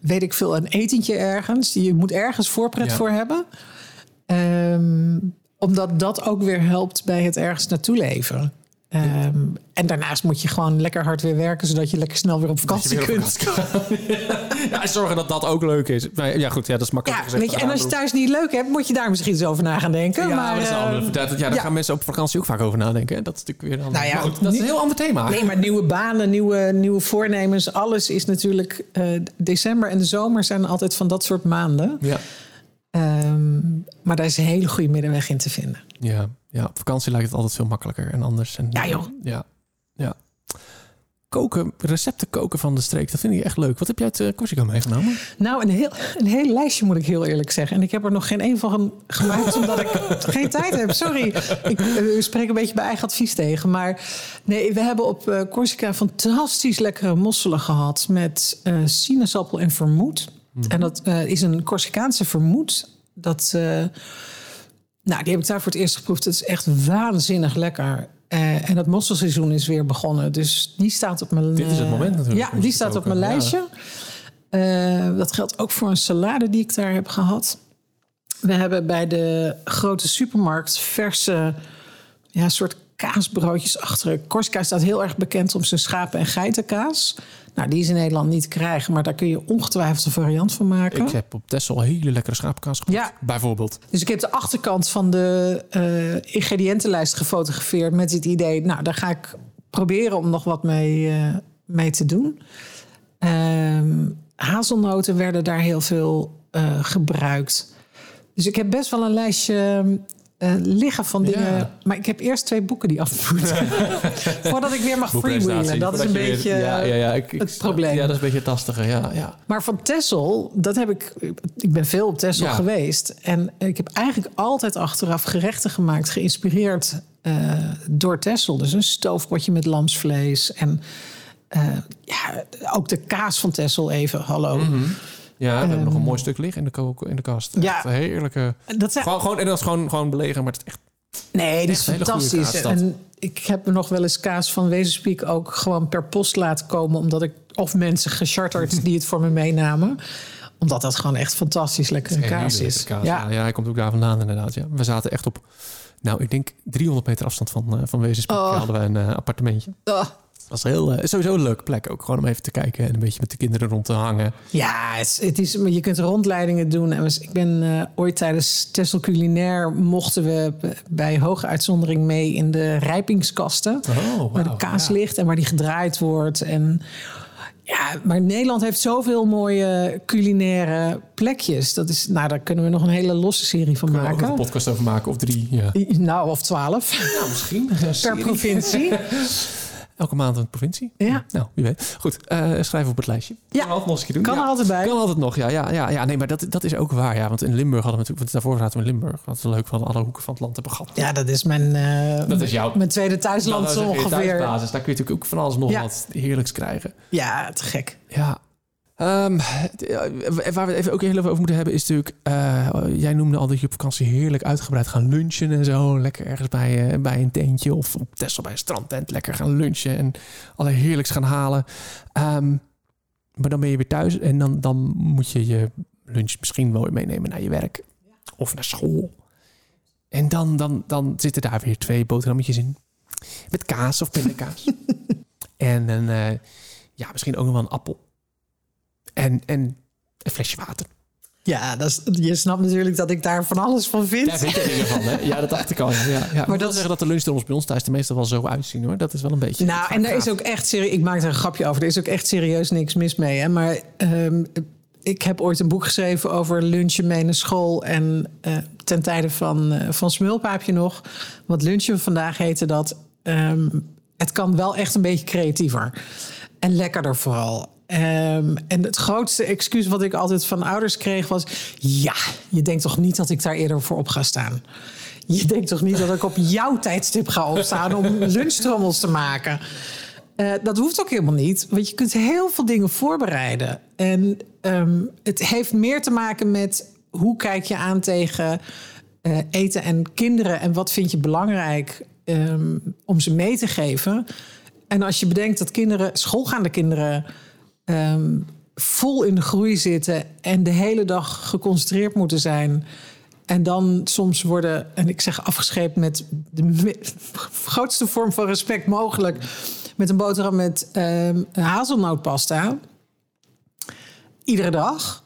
weet ik veel, een etentje ergens. Je moet ergens voorpret Ja. voor hebben. Ehm, omdat dat ook weer helpt bij het ergens naartoe leven. Ehm, en daarnaast moet je gewoon lekker hard weer werken, zodat je lekker snel weer op Dat vakantie weer op kunt. vakantie Ja, en zorgen dat dat ook leuk is. Ja, goed, ja, dat is makkelijk Ja, gezegd. weet je, en als je thuis niet leuk hebt, moet je daar misschien eens over na gaan denken. Ja, maar, dat is een ehm, andere vertel- Ja, daar gaan mensen op vakantie ook vaak over nadenken. hè. Dat is natuurlijk weer een. Nou ja, goed, dat is een heel ander thema. Nee, maar nieuwe banen, nieuwe, nieuwe voornemens, alles is natuurlijk. eh, december en de zomer zijn altijd van dat soort maanden. Ja. Ehm, maar daar is een hele goede middenweg in te vinden. Ja, ja, op vakantie lijkt het altijd veel makkelijker en anders. En, Ja, joh. Ja, ja. Koken, recepten koken van de streek, dat vind ik echt leuk. Wat heb jij uit uh, Corsica meegenomen? Nou, een heel, een heel lijstje moet ik heel eerlijk zeggen. En ik heb er nog geen een van gemaakt, omdat ik geen tijd heb. Sorry, ik uh, spreek een beetje bij eigen advies tegen. Maar nee, we hebben op uh, Corsica fantastisch lekkere mosselen gehad... met uh, sinaasappel en vermoed. Mm. En dat uh, is een Corsicaanse vermoed. Dat, uh, nou, die heb ik daar voor het eerst geproefd. Het is echt waanzinnig lekker. Uh, en het mosselseizoen is weer begonnen. Dus die staat op mijn... Dit is het moment natuurlijk. Ja, die staat op mijn lijstje. Dat geldt ook voor een salade die ik daar heb gehad. We hebben bij de grote supermarkt verse... Ja, soort kaasbroodjes achter. Corsica staat heel erg bekend om zijn schapen- en geitenkaas. Nou, die is in Nederland niet te krijgen, maar daar kun je ongetwijfeld een variant van maken. Ik heb op Texel hele lekkere schaapkaas gehad, ja. bijvoorbeeld. Dus ik heb de achterkant van de uh, ingrediëntenlijst gefotografeerd met het idee, nou, daar ga ik proberen om nog wat mee, uh, mee te doen. Uh, hazelnoten werden daar heel veel uh, gebruikt. Dus ik heb best wel een lijstje uh, liggen van dingen. Ja. Maar ik heb eerst twee boeken die af moeten. Voordat ik weer mag freewheelen. Dat is een beetje weer, ja, ja, ja, ik, het probleem. Ja, dat is een beetje het lastige. Ja, ja. Maar van Tessel, dat heb ik... Ik ben veel op Tessel geweest. En ik heb eigenlijk altijd achteraf gerechten gemaakt... geïnspireerd uh, door Tessel. Dus een stoofpotje met lamsvlees. En uh, ja, ook de kaas van Tessel even. Hallo. Mm -hmm. Ja, we um, hebben nog een mooi stuk liggen in de, in de kast. Ja. Echt een heerlijke... Dat zijn... gewoon, gewoon, en dat is gewoon, gewoon belegen, maar het is echt... Nee, dat is fantastisch. Kaas, en ik heb nog wel eens kaas van Wezenspiek ook gewoon per post laten komen. Omdat ik, of mensen gecharterd die het voor me meenamen. Omdat dat gewoon echt fantastisch lekkere kaas is. Kaas, ja. ja, hij komt ook daar vandaan inderdaad. Ja. We zaten echt op, nou ik denk 300 meter afstand van, uh, van Wezenspiek. Oh. hadden wij een uh, appartementje. Oh. Dat was heel, uh, sowieso een leuke plek ook. Gewoon om even te kijken en een beetje met de kinderen rond te hangen. Ja, het, is, je kunt rondleidingen doen. En ik ben uh, ooit tijdens Tessel Culinair mochten we bij hoge uitzondering mee in de rijpingskasten. Oh, wow, waar de kaas ja. ligt en waar die gedraaid wordt. En ja, maar Nederland heeft zoveel mooie culinaire plekjes. Dat is, nou, daar kunnen we nog een hele losse serie van kunnen maken. We ook een podcast over maken of drie. Ja. Nou, of twaalf. Nou, misschien. Per provincie. Elke maand een provincie. Ja. Nou, wie weet. Goed, uh, schrijf op het lijstje. Ja. Kan altijd nog eens doen. Kan ja. er altijd bij. Kan altijd nog, ja. ja, ja, ja nee, maar dat, dat is ook waar. Ja, want in Limburg hadden we natuurlijk... Want daarvoor zaten we in Limburg. Dat is leuk van alle hoeken van het land hebben gehad. Ja, dat is mijn, uh, dat is jouw, mijn tweede thuisland dat zo ongeveer. Thuisbasis. Daar kun je natuurlijk ook van alles nog ja. wat heerlijks krijgen. Ja, te gek. Ja, Um, waar we het even ook heel even over moeten hebben is natuurlijk... Uh, jij noemde al dat je op vakantie heerlijk uitgebreid gaan lunchen en zo. Lekker ergens bij, uh, bij een tentje of op Texel bij een strandtent lekker gaan lunchen... en alle heerlijks gaan halen. Um, maar dan ben je weer thuis en dan, dan moet je je lunch misschien wel meenemen naar je werk. Of naar school. En dan, dan, dan zitten daar weer twee boterhammetjes in. Met kaas of pindakaas. en een, uh, ja, misschien ook nog wel een appel. En, en een flesje water. Ja, dat is, je snapt natuurlijk dat ik daar van alles van vind. Daar vind je dingen van, hè? Ja, dat dacht ik al. Ja, ja. Maar dat wil zeggen dat de lunchtrommels bij ons thuis er meestal wel zo uitzien, hoor. Dat is wel een beetje... Nou, en daar is ook echt serieus... Ik maak er een grapje over. Er is ook echt serieus niks mis mee, hè. Maar um, ik heb ooit een boek geschreven over lunchen mee naar school. En uh, ten tijde van, uh, van Smulpaapje nog. Want lunchen vandaag heette dat... Um, het kan wel echt een beetje creatiever. En lekkerder vooral. Um, en het grootste excuus wat ik altijd van ouders kreeg was... ja, je denkt toch niet dat ik daar eerder voor op ga staan? Je denkt toch niet dat ik op jouw tijdstip ga opstaan... om lunchtrommels te maken? Uh, dat hoeft ook helemaal niet, want je kunt heel veel dingen voorbereiden. En um, het heeft meer te maken met hoe kijk je aan tegen uh, eten en kinderen... en wat vind je belangrijk um, om ze mee te geven... En als je bedenkt dat kinderen, schoolgaande kinderen, um, vol in de groei zitten en de hele dag geconcentreerd moeten zijn. En dan soms worden, en ik zeg afgescheept met de grootste vorm van respect mogelijk, met een boterham met um, hazelnootpasta. Iedere dag.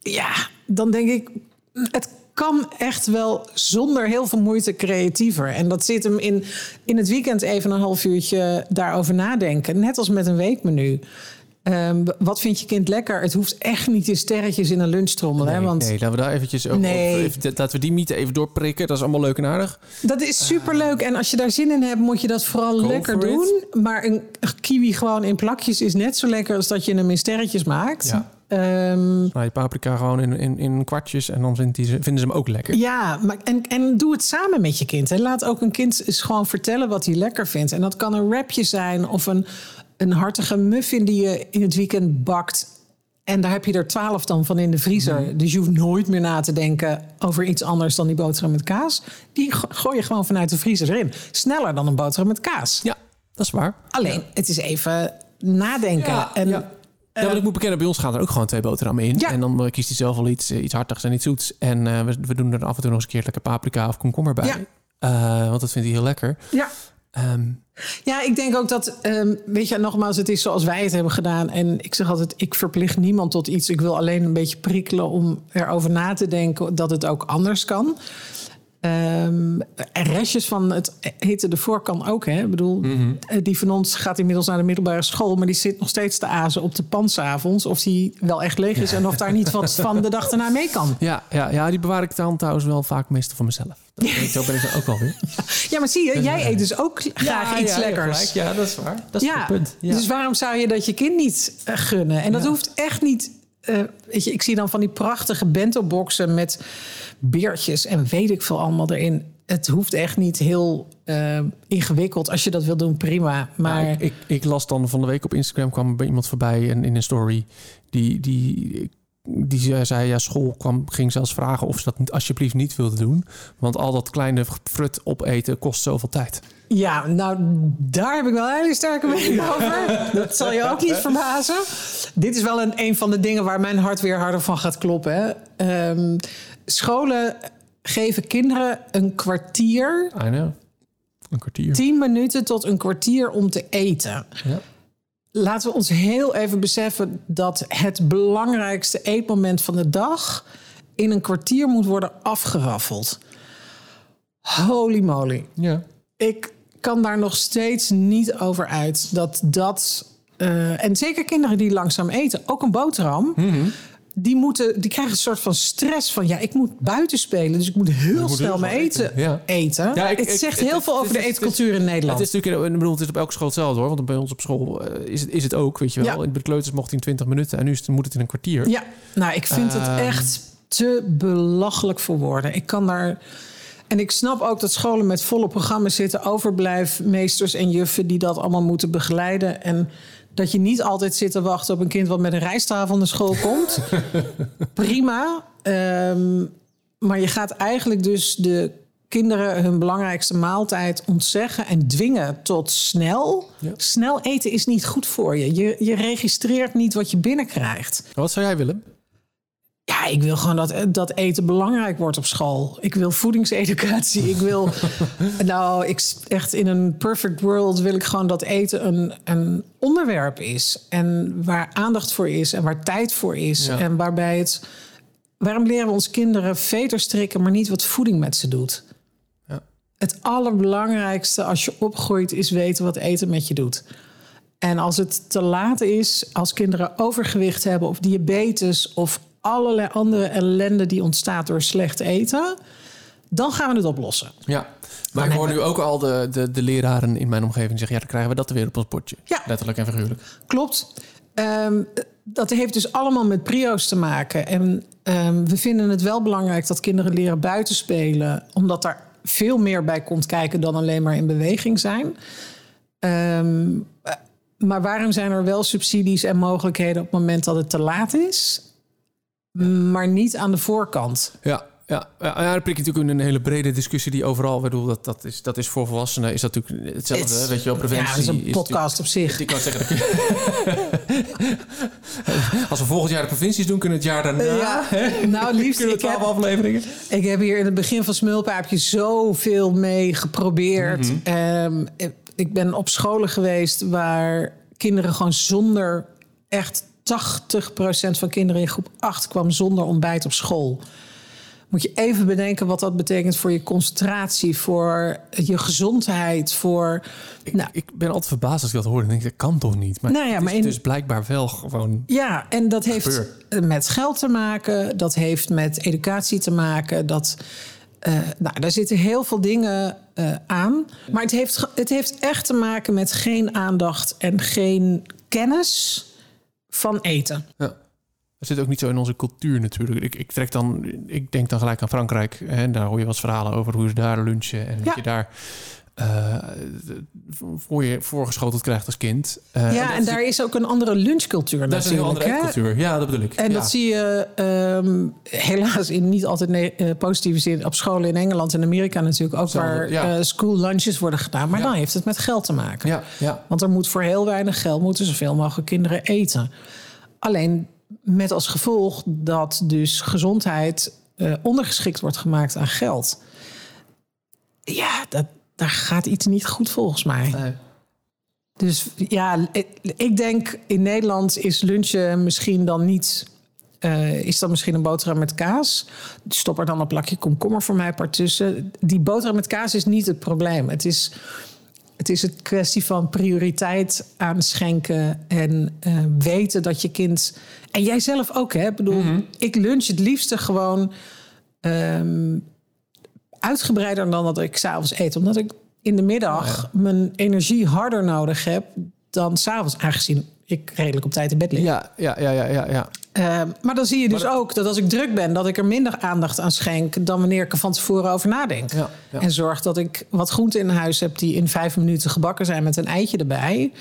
Ja, dan denk ik, het kan echt wel zonder heel veel moeite creatiever. En dat zit hem in, in het weekend even een half uurtje daarover nadenken. Net als met een weekmenu. Um, wat vindt je kind lekker? Het hoeft echt niet in sterretjes in een lunchtrommel. Nee, hè? Want... nee laten we daar eventjes over. Nee. Even, laten we die mythe even doorprikken. Dat is allemaal leuk en aardig. Dat is superleuk. En als je daar zin in hebt, moet je dat vooral lekker for doen. Maar een kiwi gewoon in plakjes is net zo lekker als dat je hem in sterretjes maakt. Ja. Ehm, Nou, je paprika gewoon in, in, in kwartjes en dan vindt die ze, vinden ze hem ook lekker. Ja, maar en, en doe het samen met je kind. Hè. Laat ook een kind eens gewoon vertellen wat hij lekker vindt. En dat kan een wrapje zijn of een, een hartige muffin die je in het weekend bakt. En daar heb je er twaalf dan van in de vriezer. Mhm. Dus je hoeft nooit meer na te denken over iets anders dan die boterham met kaas. Die go- gooi je gewoon vanuit de vriezer erin. Sneller dan een boterham met kaas. Ja, dat is waar. Alleen, het is even nadenken. Ja, en, ja. Ja, want ik moet bekennen, bij ons gaan er ook gewoon twee boterhammen in. Ja. En dan eh, kiest hij zelf wel iets, eh, iets hartigs en iets zoets. En eh, we, we doen er af en toe nog eens een keer lekker paprika of komkommer bij. Ja. Eh, want dat vindt hij heel lekker. ja. Ehm, Ja, ik denk ook dat, ehm, weet je, nogmaals, het is zoals wij het hebben gedaan. En ik zeg altijd, ik verplicht niemand tot iets. Ik wil alleen een beetje prikkelen om erover na te denken dat het ook anders kan. Ehm, restjes van het hitte ervoor kan ook, hè. Ik bedoel, eh, die van ons gaat inmiddels naar de middelbare school... maar die zit nog steeds te azen op de pan 's avonds... of die wel echt leeg is en of daar niet wat van de dag daarna mee kan. ja, ja, ja, die bewaar ik dan trouwens wel vaak meestal voor mezelf. Dat, zo ben ik dan ook wel weer. Ja, maar zie je, jij eet dus ook graag iets lekkers. Ja, dat is waar. Dat is ja, het punt. Ja. dus waarom zou je dat je kind niet eh, gunnen? En dat Ja. hoeft echt niet. Eh, weet je, ik zie dan van die prachtige bento-boxen met beertjes en weet ik veel allemaal erin. Het hoeft echt niet heel eh, ingewikkeld. Als je dat wil doen, prima. Maar ik, ik, ik las dan van de week op Instagram kwam bij iemand voorbij en in een story die die die zei- ja school kwam ging zelfs vragen of ze dat niet- alsjeblieft niet wilde doen, want al dat kleine frut opeten kost zoveel tijd. ja, nou, daar heb ik wel een hele sterke mening over. Dat zal je ook niet verbazen. Dit is wel een, een van de dingen waar mijn hart weer harder van gaat kloppen. Ehm, scholen geven kinderen een kwartier I know. Een kwartier. 10 minuten tot een kwartier om te eten. Ja. Laten we ons heel even beseffen dat het belangrijkste eetmoment van de dag in een kwartier moet worden afgeraffeld. Holy moly. Ja. Ik kan daar nog steeds niet over uit dat dat. eh, en zeker kinderen die langzaam eten, ook een boterham. Mhm. Die, moeten, die krijgen een soort van stress van... ja, ik moet buiten spelen, dus ik moet heel moet snel mijn eten eten, ja. eten. Ja, ik- het ik- zegt heel veel over de eetcultuur in Nederland. Het is natuurlijk, ik bedoel, het is op elke school hetzelfde hoor. Want bij ons op school eh, is, het, is het ook, weet je wel. Ja. In de kleuters mocht hij in 20 minuten en nu is het, moet het in een kwartier. Ja, nou, ik vind het Ehm. echt te belachelijk voor woorden. Ik kan daar. En ik snap ook dat scholen met volle programma's zitten, overblijfmeesters en juffen die dat allemaal moeten begeleiden. En dat je niet altijd zit te wachten op een kind wat met een rijsttafel naar school komt. Prima. Ehm, maar je gaat eigenlijk dus de kinderen hun belangrijkste maaltijd ontzeggen en dwingen tot snel. Ja. Snel eten is niet goed voor je. je. Je registreert niet wat je binnenkrijgt. Wat zou jij willen? Ja, ik wil gewoon dat, dat eten belangrijk wordt op school. Ik wil voedingseducatie. Ik wil. nou, ik, echt in een perfect world wil ik gewoon dat eten een, een onderwerp is. En waar aandacht voor is en waar tijd voor is. Ja. En waarbij het waarom leren we onze kinderen veter strikken, maar niet wat voeding met ze doet? Ja. Het allerbelangrijkste als je opgroeit is weten wat eten met je doet. En als het te laat is, als kinderen overgewicht hebben of diabetes of allerlei andere ellende die ontstaat door slecht eten, dan gaan we het oplossen. Ja, maar ik hoor nu ook al de, de, de leraren in mijn omgeving zeggen... ja, dan krijgen we dat weer op ons bordje. Ja. Letterlijk en figuurlijk. Klopt. Ehm, dat heeft dus allemaal met prio's te maken. En ehm, we vinden het wel belangrijk dat kinderen leren buiten spelen, omdat daar veel meer bij komt kijken dan alleen maar in beweging zijn. Ehm, maar waarom zijn er wel subsidies en mogelijkheden op het moment dat het te laat is, maar niet aan de voorkant? Ja, ja, ja, dan prik je natuurlijk in een hele brede discussie die overal... Ik bedoel, dat, dat, is, dat is voor volwassenen is dat natuurlijk hetzelfde. Het- weet je wel, preventie Ja, dat is een podcast op zich. Ik kan zeggen... dat- Als we volgend jaar de provincies doen, kunnen we het jaar daarna... Ja, hè? nou liefst, ik heb, afleveringen. Ik heb hier in het begin van Smulpaapje zoveel mee geprobeerd. Ehm, ik ben op scholen geweest waar kinderen gewoon zonder... echt 80% van kinderen in groep 8 kwam zonder ontbijt op school. Moet je even bedenken wat dat betekent voor je concentratie, voor je gezondheid, voor... Ik, Nou. ik ben altijd verbaasd als ik dat hoor. En denk dat kan toch niet? Maar, Nou ja, het, maar is in- dus blijkbaar wel gewoon... Ja, en dat heeft met geld te maken. Dat heeft met educatie te maken. Dat, eh, nou, daar zitten heel veel dingen eh, aan. Maar het heeft, het heeft echt te maken met geen aandacht en geen kennis van eten. Ja. Dat zit ook niet zo in onze cultuur natuurlijk. Ik, ik, trek dan, ik denk dan gelijk aan Frankrijk. En daar hoor je eens verhalen over hoe ze daar lunchen. En Ja. wat je daar eh, voor je voorgeschoteld krijgt als kind. Eh, ja, en daar is ook een andere lunchcultuur dat is een heel andere hè? cultuur. Ja, dat bedoel ik. En ja. dat zie je ehm, helaas in niet altijd eh, positieve zin op scholen in Engeland en Amerika natuurlijk ook, waar ja. eh, school lunches worden gedaan. Maar Ja. dan heeft het met geld te maken. Ja, ja. Want er moet voor heel weinig geld moeten zoveel mogelijk kinderen eten. Alleen met als gevolg dat dus gezondheid eh, ondergeschikt wordt gemaakt aan geld. Ja, dat, daar gaat iets niet goed volgens mij. Nee. Dus ja, ik, ik denk in Nederland is lunchen misschien dan niet. eh, is dat misschien een boterham met kaas? Stop er dan een plakje komkommer voor mij part tussen. Die boterham met kaas is niet het probleem. Het is het is het kwestie van prioriteit aanschenken en eh, weten dat je kind. En jij zelf ook, hè? Ik bedoel, ik lunch het liefste gewoon ehm, uitgebreider dan dat ik s'avonds eet. Omdat ik in de middag mijn energie harder nodig heb dan s'avonds, aangezien ik redelijk op tijd in bed lig. Ja, ja, ja, ja, ja, ja. Eh, maar dan zie je dus dat- ook dat als ik druk ben, dat ik er minder aandacht aan schenk dan wanneer ik er van tevoren over nadenk. Ja, ja. En zorg dat ik wat groenten in huis heb die in vijf minuten gebakken zijn met een eitje erbij.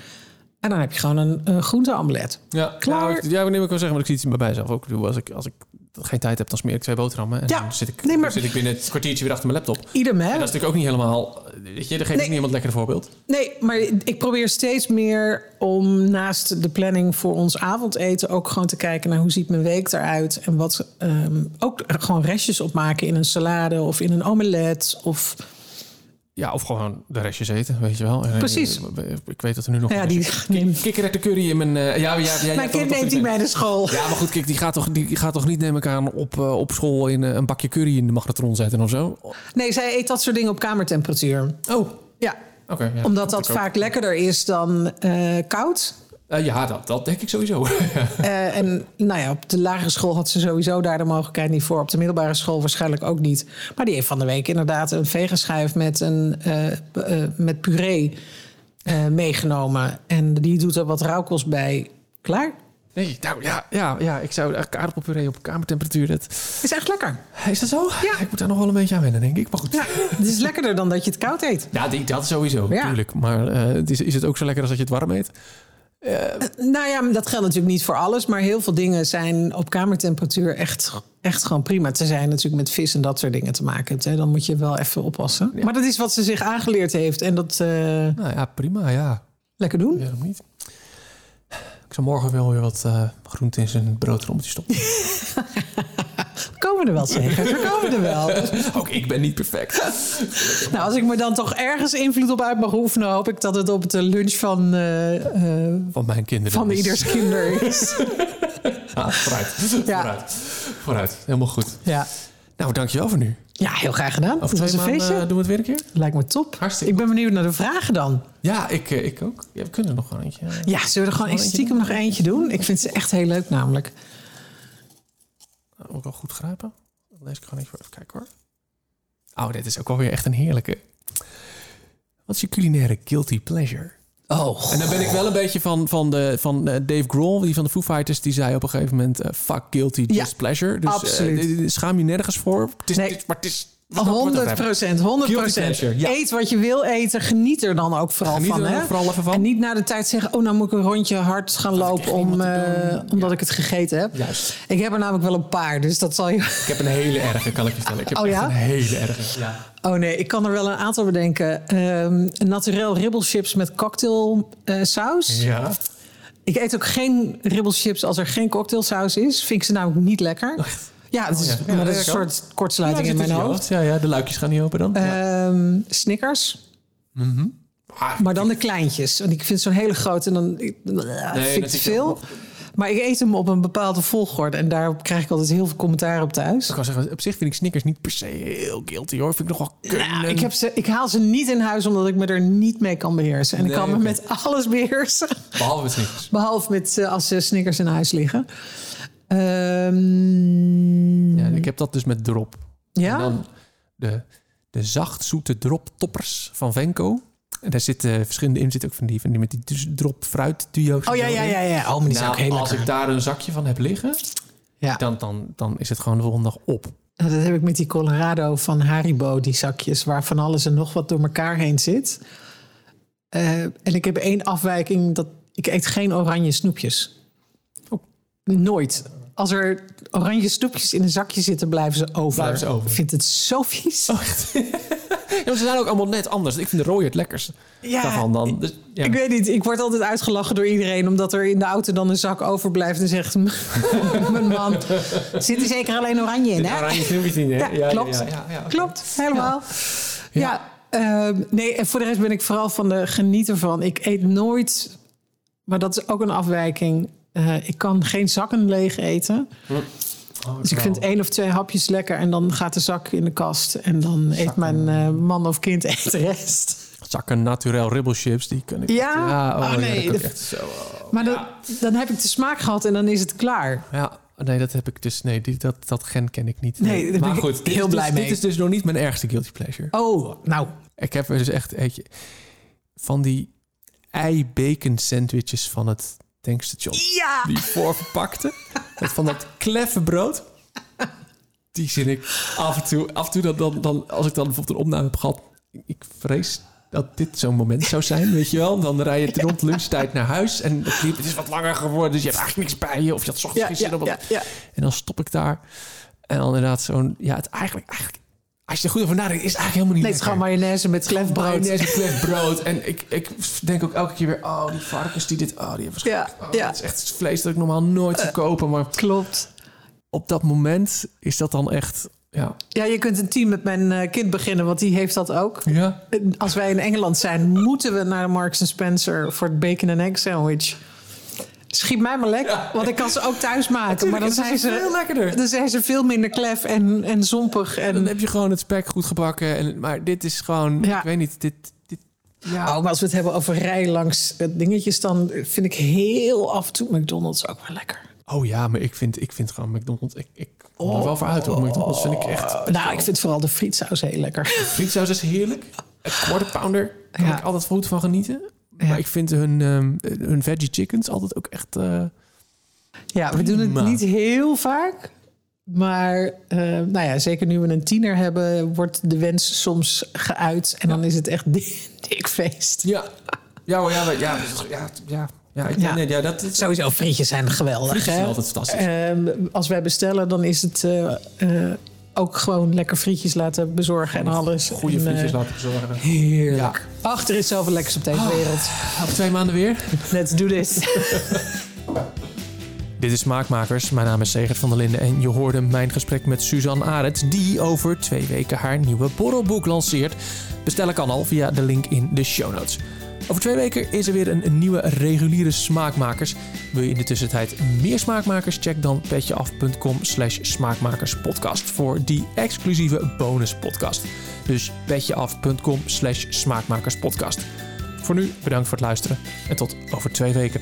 En dan heb je gewoon een, een groenteomelet. Ja, Klaar. Ik- ja, wanneer ik wel zeggen, maar ik zie het bij mijzelf ook. Ik Als ik, als ik geen tijd heb, dan smeer ik twee boterhammen. En Ja, dan zit ik, nee, maar- dan zit ik binnen het kwartiertje weer achter mijn laptop. Idem, hè? En dat is natuurlijk ook niet helemaal... Weet je, daar geeft Nee. ook niet iemand lekker voorbeeld. Nee, maar ik probeer steeds meer om naast de planning voor ons avondeten ook gewoon te kijken naar hoe ziet mijn week eruit. En wat ehm, ook gewoon restjes opmaken in een salade of in een omelet. Of Ja, of gewoon de restjes eten, weet je wel. Eh, Precies. Ik weet dat er nu nog... Ja, die neemt- Kikkererwten curry in mijn... eh, ja, ja, ja, mijn kind dat neemt die bij de school. Ja, maar goed, kijk, die gaat toch, die gaat toch niet, neem ik aan, op, eh, op school in een bakje curry in de magnetron zetten of zo? Nee, zij eet dat soort dingen op kamertemperatuur. Oh, Ja, oké. ja, omdat dat ook. vaak lekkerder is dan koud. Eh, ja, dat, dat denk ik sowieso. Eh, en nou ja, op de lagere school had ze sowieso daar de mogelijkheid niet voor. Op de middelbare school waarschijnlijk ook niet. Maar die heeft van de week inderdaad een vegenschijf met, een, eh, eh, met puree eh, meegenomen. En die doet er wat rauwkost bij. Klaar. nee, nou ja, ja, ja ik zou eigenlijk aardappelpuree op kamertemperatuur... Dat, Is echt lekker. is dat zo? Ja. Ik moet daar nog wel een beetje aan wennen, denk ik. Maar goed. Ja, het is lekkerder dan dat je het koud eet. Ja, die, dat sowieso, Ja. natuurlijk. Maar eh, het is, is het ook zo lekker als dat je het warm eet? Nou ja, dat geldt natuurlijk niet voor alles. Maar heel veel dingen zijn op kamertemperatuur echt, echt gewoon prima. Ze zijn natuurlijk met vis en dat soort dingen te maken. hebt, Hè. Dan moet je wel even oppassen. Maar dat is wat ze zich aangeleerd heeft. En dat eh, Nou ja, prima, ja. lekker doen. Waarom niet? Ik zal morgen wel weer wat eh groente in zijn broodrommeltje stoppen. We komen er wel zeker. We komen er wel. ook ik ben niet perfect. Nou, als ik me dan toch ergens invloed op uit mag oefenen... hoop ik dat het op de lunch van, eh, eh, Van mijn kinderen. van is- ieders kinder is. Ah, vooruit. Ja. vooruit. Vooruit, helemaal goed. Ja. Nou, dankjewel voor nu. ja, heel graag gedaan. Over Het was een maanden, feestje. eh, doen we het weer een keer? Lijkt me top. Hartstikke Ik ben benieuwd naar de vragen dan. Ja, ik, ik ook. Ja, we kunnen er nog gewoon eentje. Ja, zullen we er gewoon stiekem nog eentje doen? Ik vind ze echt heel leuk namelijk. Ook al goed grijpen. Lees ik gewoon even, even kijken hoor. Oh, dit is ook wel weer echt een heerlijke. Wat is je culinaire guilty pleasure? Oh. En dan ben ik wel een beetje van, van, de, van eh, Dave Grohl, die van de Foo Fighters, die zei op een gegeven moment: eh, fuck guilty, just Ja, pleasure. Dus eh, schaam je nergens voor. Het is, Nee. het is- maar het is. Wat dat- wat dat 100 hebben. procent, 100 Guilty pleasure, ja. Eet wat je wil eten, geniet er dan ook vooral Geniet van. hè? vooral even van. En niet na de tijd zeggen, oh nou moet ik een rondje hard gaan lopen om, eh, omdat Ja. ik het gegeten heb. Juist. Ik heb er namelijk wel een paar, dus dat zal je... Ik heb een hele erge, kan ik je vertellen. Ik heb Oh ja? een hele erge. Ja. Oh nee, ik kan er wel een aantal bedenken. Ehm naturel ribbelchips met cocktailsaus. ja. Ik eet ook geen ribbelchips als er geen cocktailsaus is. Vind ik ze namelijk niet lekker. Ja, het is. Ja, maar dat is een soort kortsluiting Ja, in mijn hoofd. Ja, ja, de luikjes gaan niet open dan. Ja. Ehm Snickers. Ah, Maar dan de kleintjes. Want ik vind zo'n hele grote en dan ik, vind ik veel. Maar ik eet hem op een bepaalde volgorde. En daar krijg ik altijd heel veel commentaar op thuis. ik kan zeggen, op zich vind ik Snickers niet per se heel guilty hoor. Vind ik nog wel kunnen. Nou, ik, heb ze, ik haal ze niet in huis omdat ik me er niet mee kan beheersen. En ik kan me met alles beheersen. Behalve met Snickers. Behalve met eh, als ze Snickers in huis liggen. Ehm, Ja, ik heb dat dus met drop. ja? En dan de, de zacht zoete drop toppers van Venco. En daar zitten verschillende in. Zit ook van die, van die met die dus drop fruit duo's. Oh ja, ja, ja, ja. Oh, maar die Nou, heel als lekker. ik daar een zakje van heb liggen, Ja. dan, dan, dan is het gewoon de volgende dag op. Nou, dat heb ik met die Colorado van Haribo, die zakjes, waar van alles en nog wat door elkaar heen zit. Eh, en ik heb één afwijking, dat ik eet geen oranje snoepjes. Oh. Nooit. Als er oranje snoepjes in een zakje zitten, blijven ze over. Blijven ze over. Ik vind het zo vies. Ja, maar ze zijn ook allemaal net anders. Ik vind de rode het lekkerst Ja, daarvan dan. Dus, ja. Ik weet niet, ik word altijd uitgelachen door iedereen... omdat er in de auto dan een zak overblijft en zegt... mijn man, zit er zeker alleen oranje in, hè? Oranje snoepjes in, hè? Ja, klopt. Ja, ja, ja. Klopt, helemaal. Ja, ehm, nee, en voor de rest ben ik vooral van de genieter van. Ik eet nooit, maar dat is ook een afwijking. Eh, ik kan geen zakken leeg eten. Oh, Dus ik vind één of twee hapjes lekker en dan gaat de zak in de kast. En dan eet mijn eh, man of kind eet de rest. Zakken naturel ribbelchips, die kan ik. Ja? oh, Oh, ja, nee, dat zo. oh. Maar dan, dan heb ik de smaak gehad en dan is het klaar. Ja, nee, dat heb ik dus. Nee, die, dat, dat gen ken ik niet. Nee, maar ik goed, dit heel is blij dus, mee. Dit is dus nog niet mijn ergste guilty pleasure. Oh, nou. Ik heb er dus echt eentje van die ei-bacon sandwiches van het tankstation. Ja! Die voorverpakte. dat van dat kleffe brood. Die zin ik af en toe. Af en toe dan, dan, dan, als ik dan bijvoorbeeld een opname heb gehad. Ik vrees dat dit zo'n moment zou zijn, weet je wel. Dan rij je rond lunchtijd naar huis. En het liep- het is wat langer geworden. Dus je hebt eigenlijk niks bij je. Of je had ochtends Ja, geen zin ja, op. ja. En dan stop ik daar. En dan inderdaad zo'n... Ja, het eigenlijk... eigenlijk als je er goed over nadenkt, is het eigenlijk helemaal niet Nee, het is gewoon mayonaise met klefbrood. Mayonaise met klef brood. En ik, ik denk ook elke keer weer... Oh, die varkens die dit... Oh, die hebben Ja, oh, ja. Dat is echt vlees dat ik normaal nooit zou kopen. Maar Klopt. op dat moment is dat dan echt... Ja. Ja, je kunt een team met mijn eh, kind beginnen, want die heeft dat ook. Ja. Als wij in Engeland zijn, moeten we naar Marks Spencer voor het bacon and egg sandwich. Schiet mij maar lekker, want ik kan ze ook thuis maken. maar dan zijn, is veel ze, lekkerder. dan zijn ze veel minder klef en, en zompig. Dan En, heb je gewoon het spek goed gebakken. En, maar dit is gewoon... Ja. Ik weet niet, dit... dit ja. oh, maar als we het hebben over rij langs eh, dingetjes, dan vind ik heel af en toe McDonald's ook wel lekker. Oh ja, maar ik vind, ik vind gewoon McDonald's... Ik, ik kom er wel voor uit hoor. McDonald's vind ik echt... Nou, ik vind vooral de frietsaus heel lekker. Frietsaus is heerlijk. Een quarter pounder kan Ja. ik altijd goed van genieten. Ja. Maar ik vind hun, ehm, hun veggie chickens altijd ook echt... eh, Ja, we doen het niet heel vaak. Maar eh, nou ja, zeker nu we een tiener hebben, wordt de wens soms geuit. En dan is het echt dik, dik feest. ja. Ja, maar ja, maar- ja, ja, ja, ja, ik- Ja. nee, ja, dat is... Sowieso, frietjes zijn geweldig. Frietjes zijn altijd fantastisch. Ehm, als wij bestellen, dan is het eh, eh, ook gewoon lekker frietjes laten bezorgen en alles. Goede En, frietjes laten bezorgen. Heerlijk. Ach, er is zoveel lekkers op deze wereld. Over twee maanden weer. Let's do this. Dit is Smaakmakers. Mijn naam is Segert van der Linden en je hoorde mijn gesprek met Suzanne Arendt, die over twee weken haar nieuwe borrelboek lanceert. Bestellen kan al via de link in de show notes. Over twee weken is er weer een, nieuwe reguliere Smaakmakers. Wil je in de tussentijd meer Smaakmakers? Check dan petjeaf.com slash smaakmakerspodcast voor die exclusieve bonus podcast. Dus petjeaf.com slash smaakmakerspodcast. Voor nu bedankt voor het luisteren en tot over twee weken.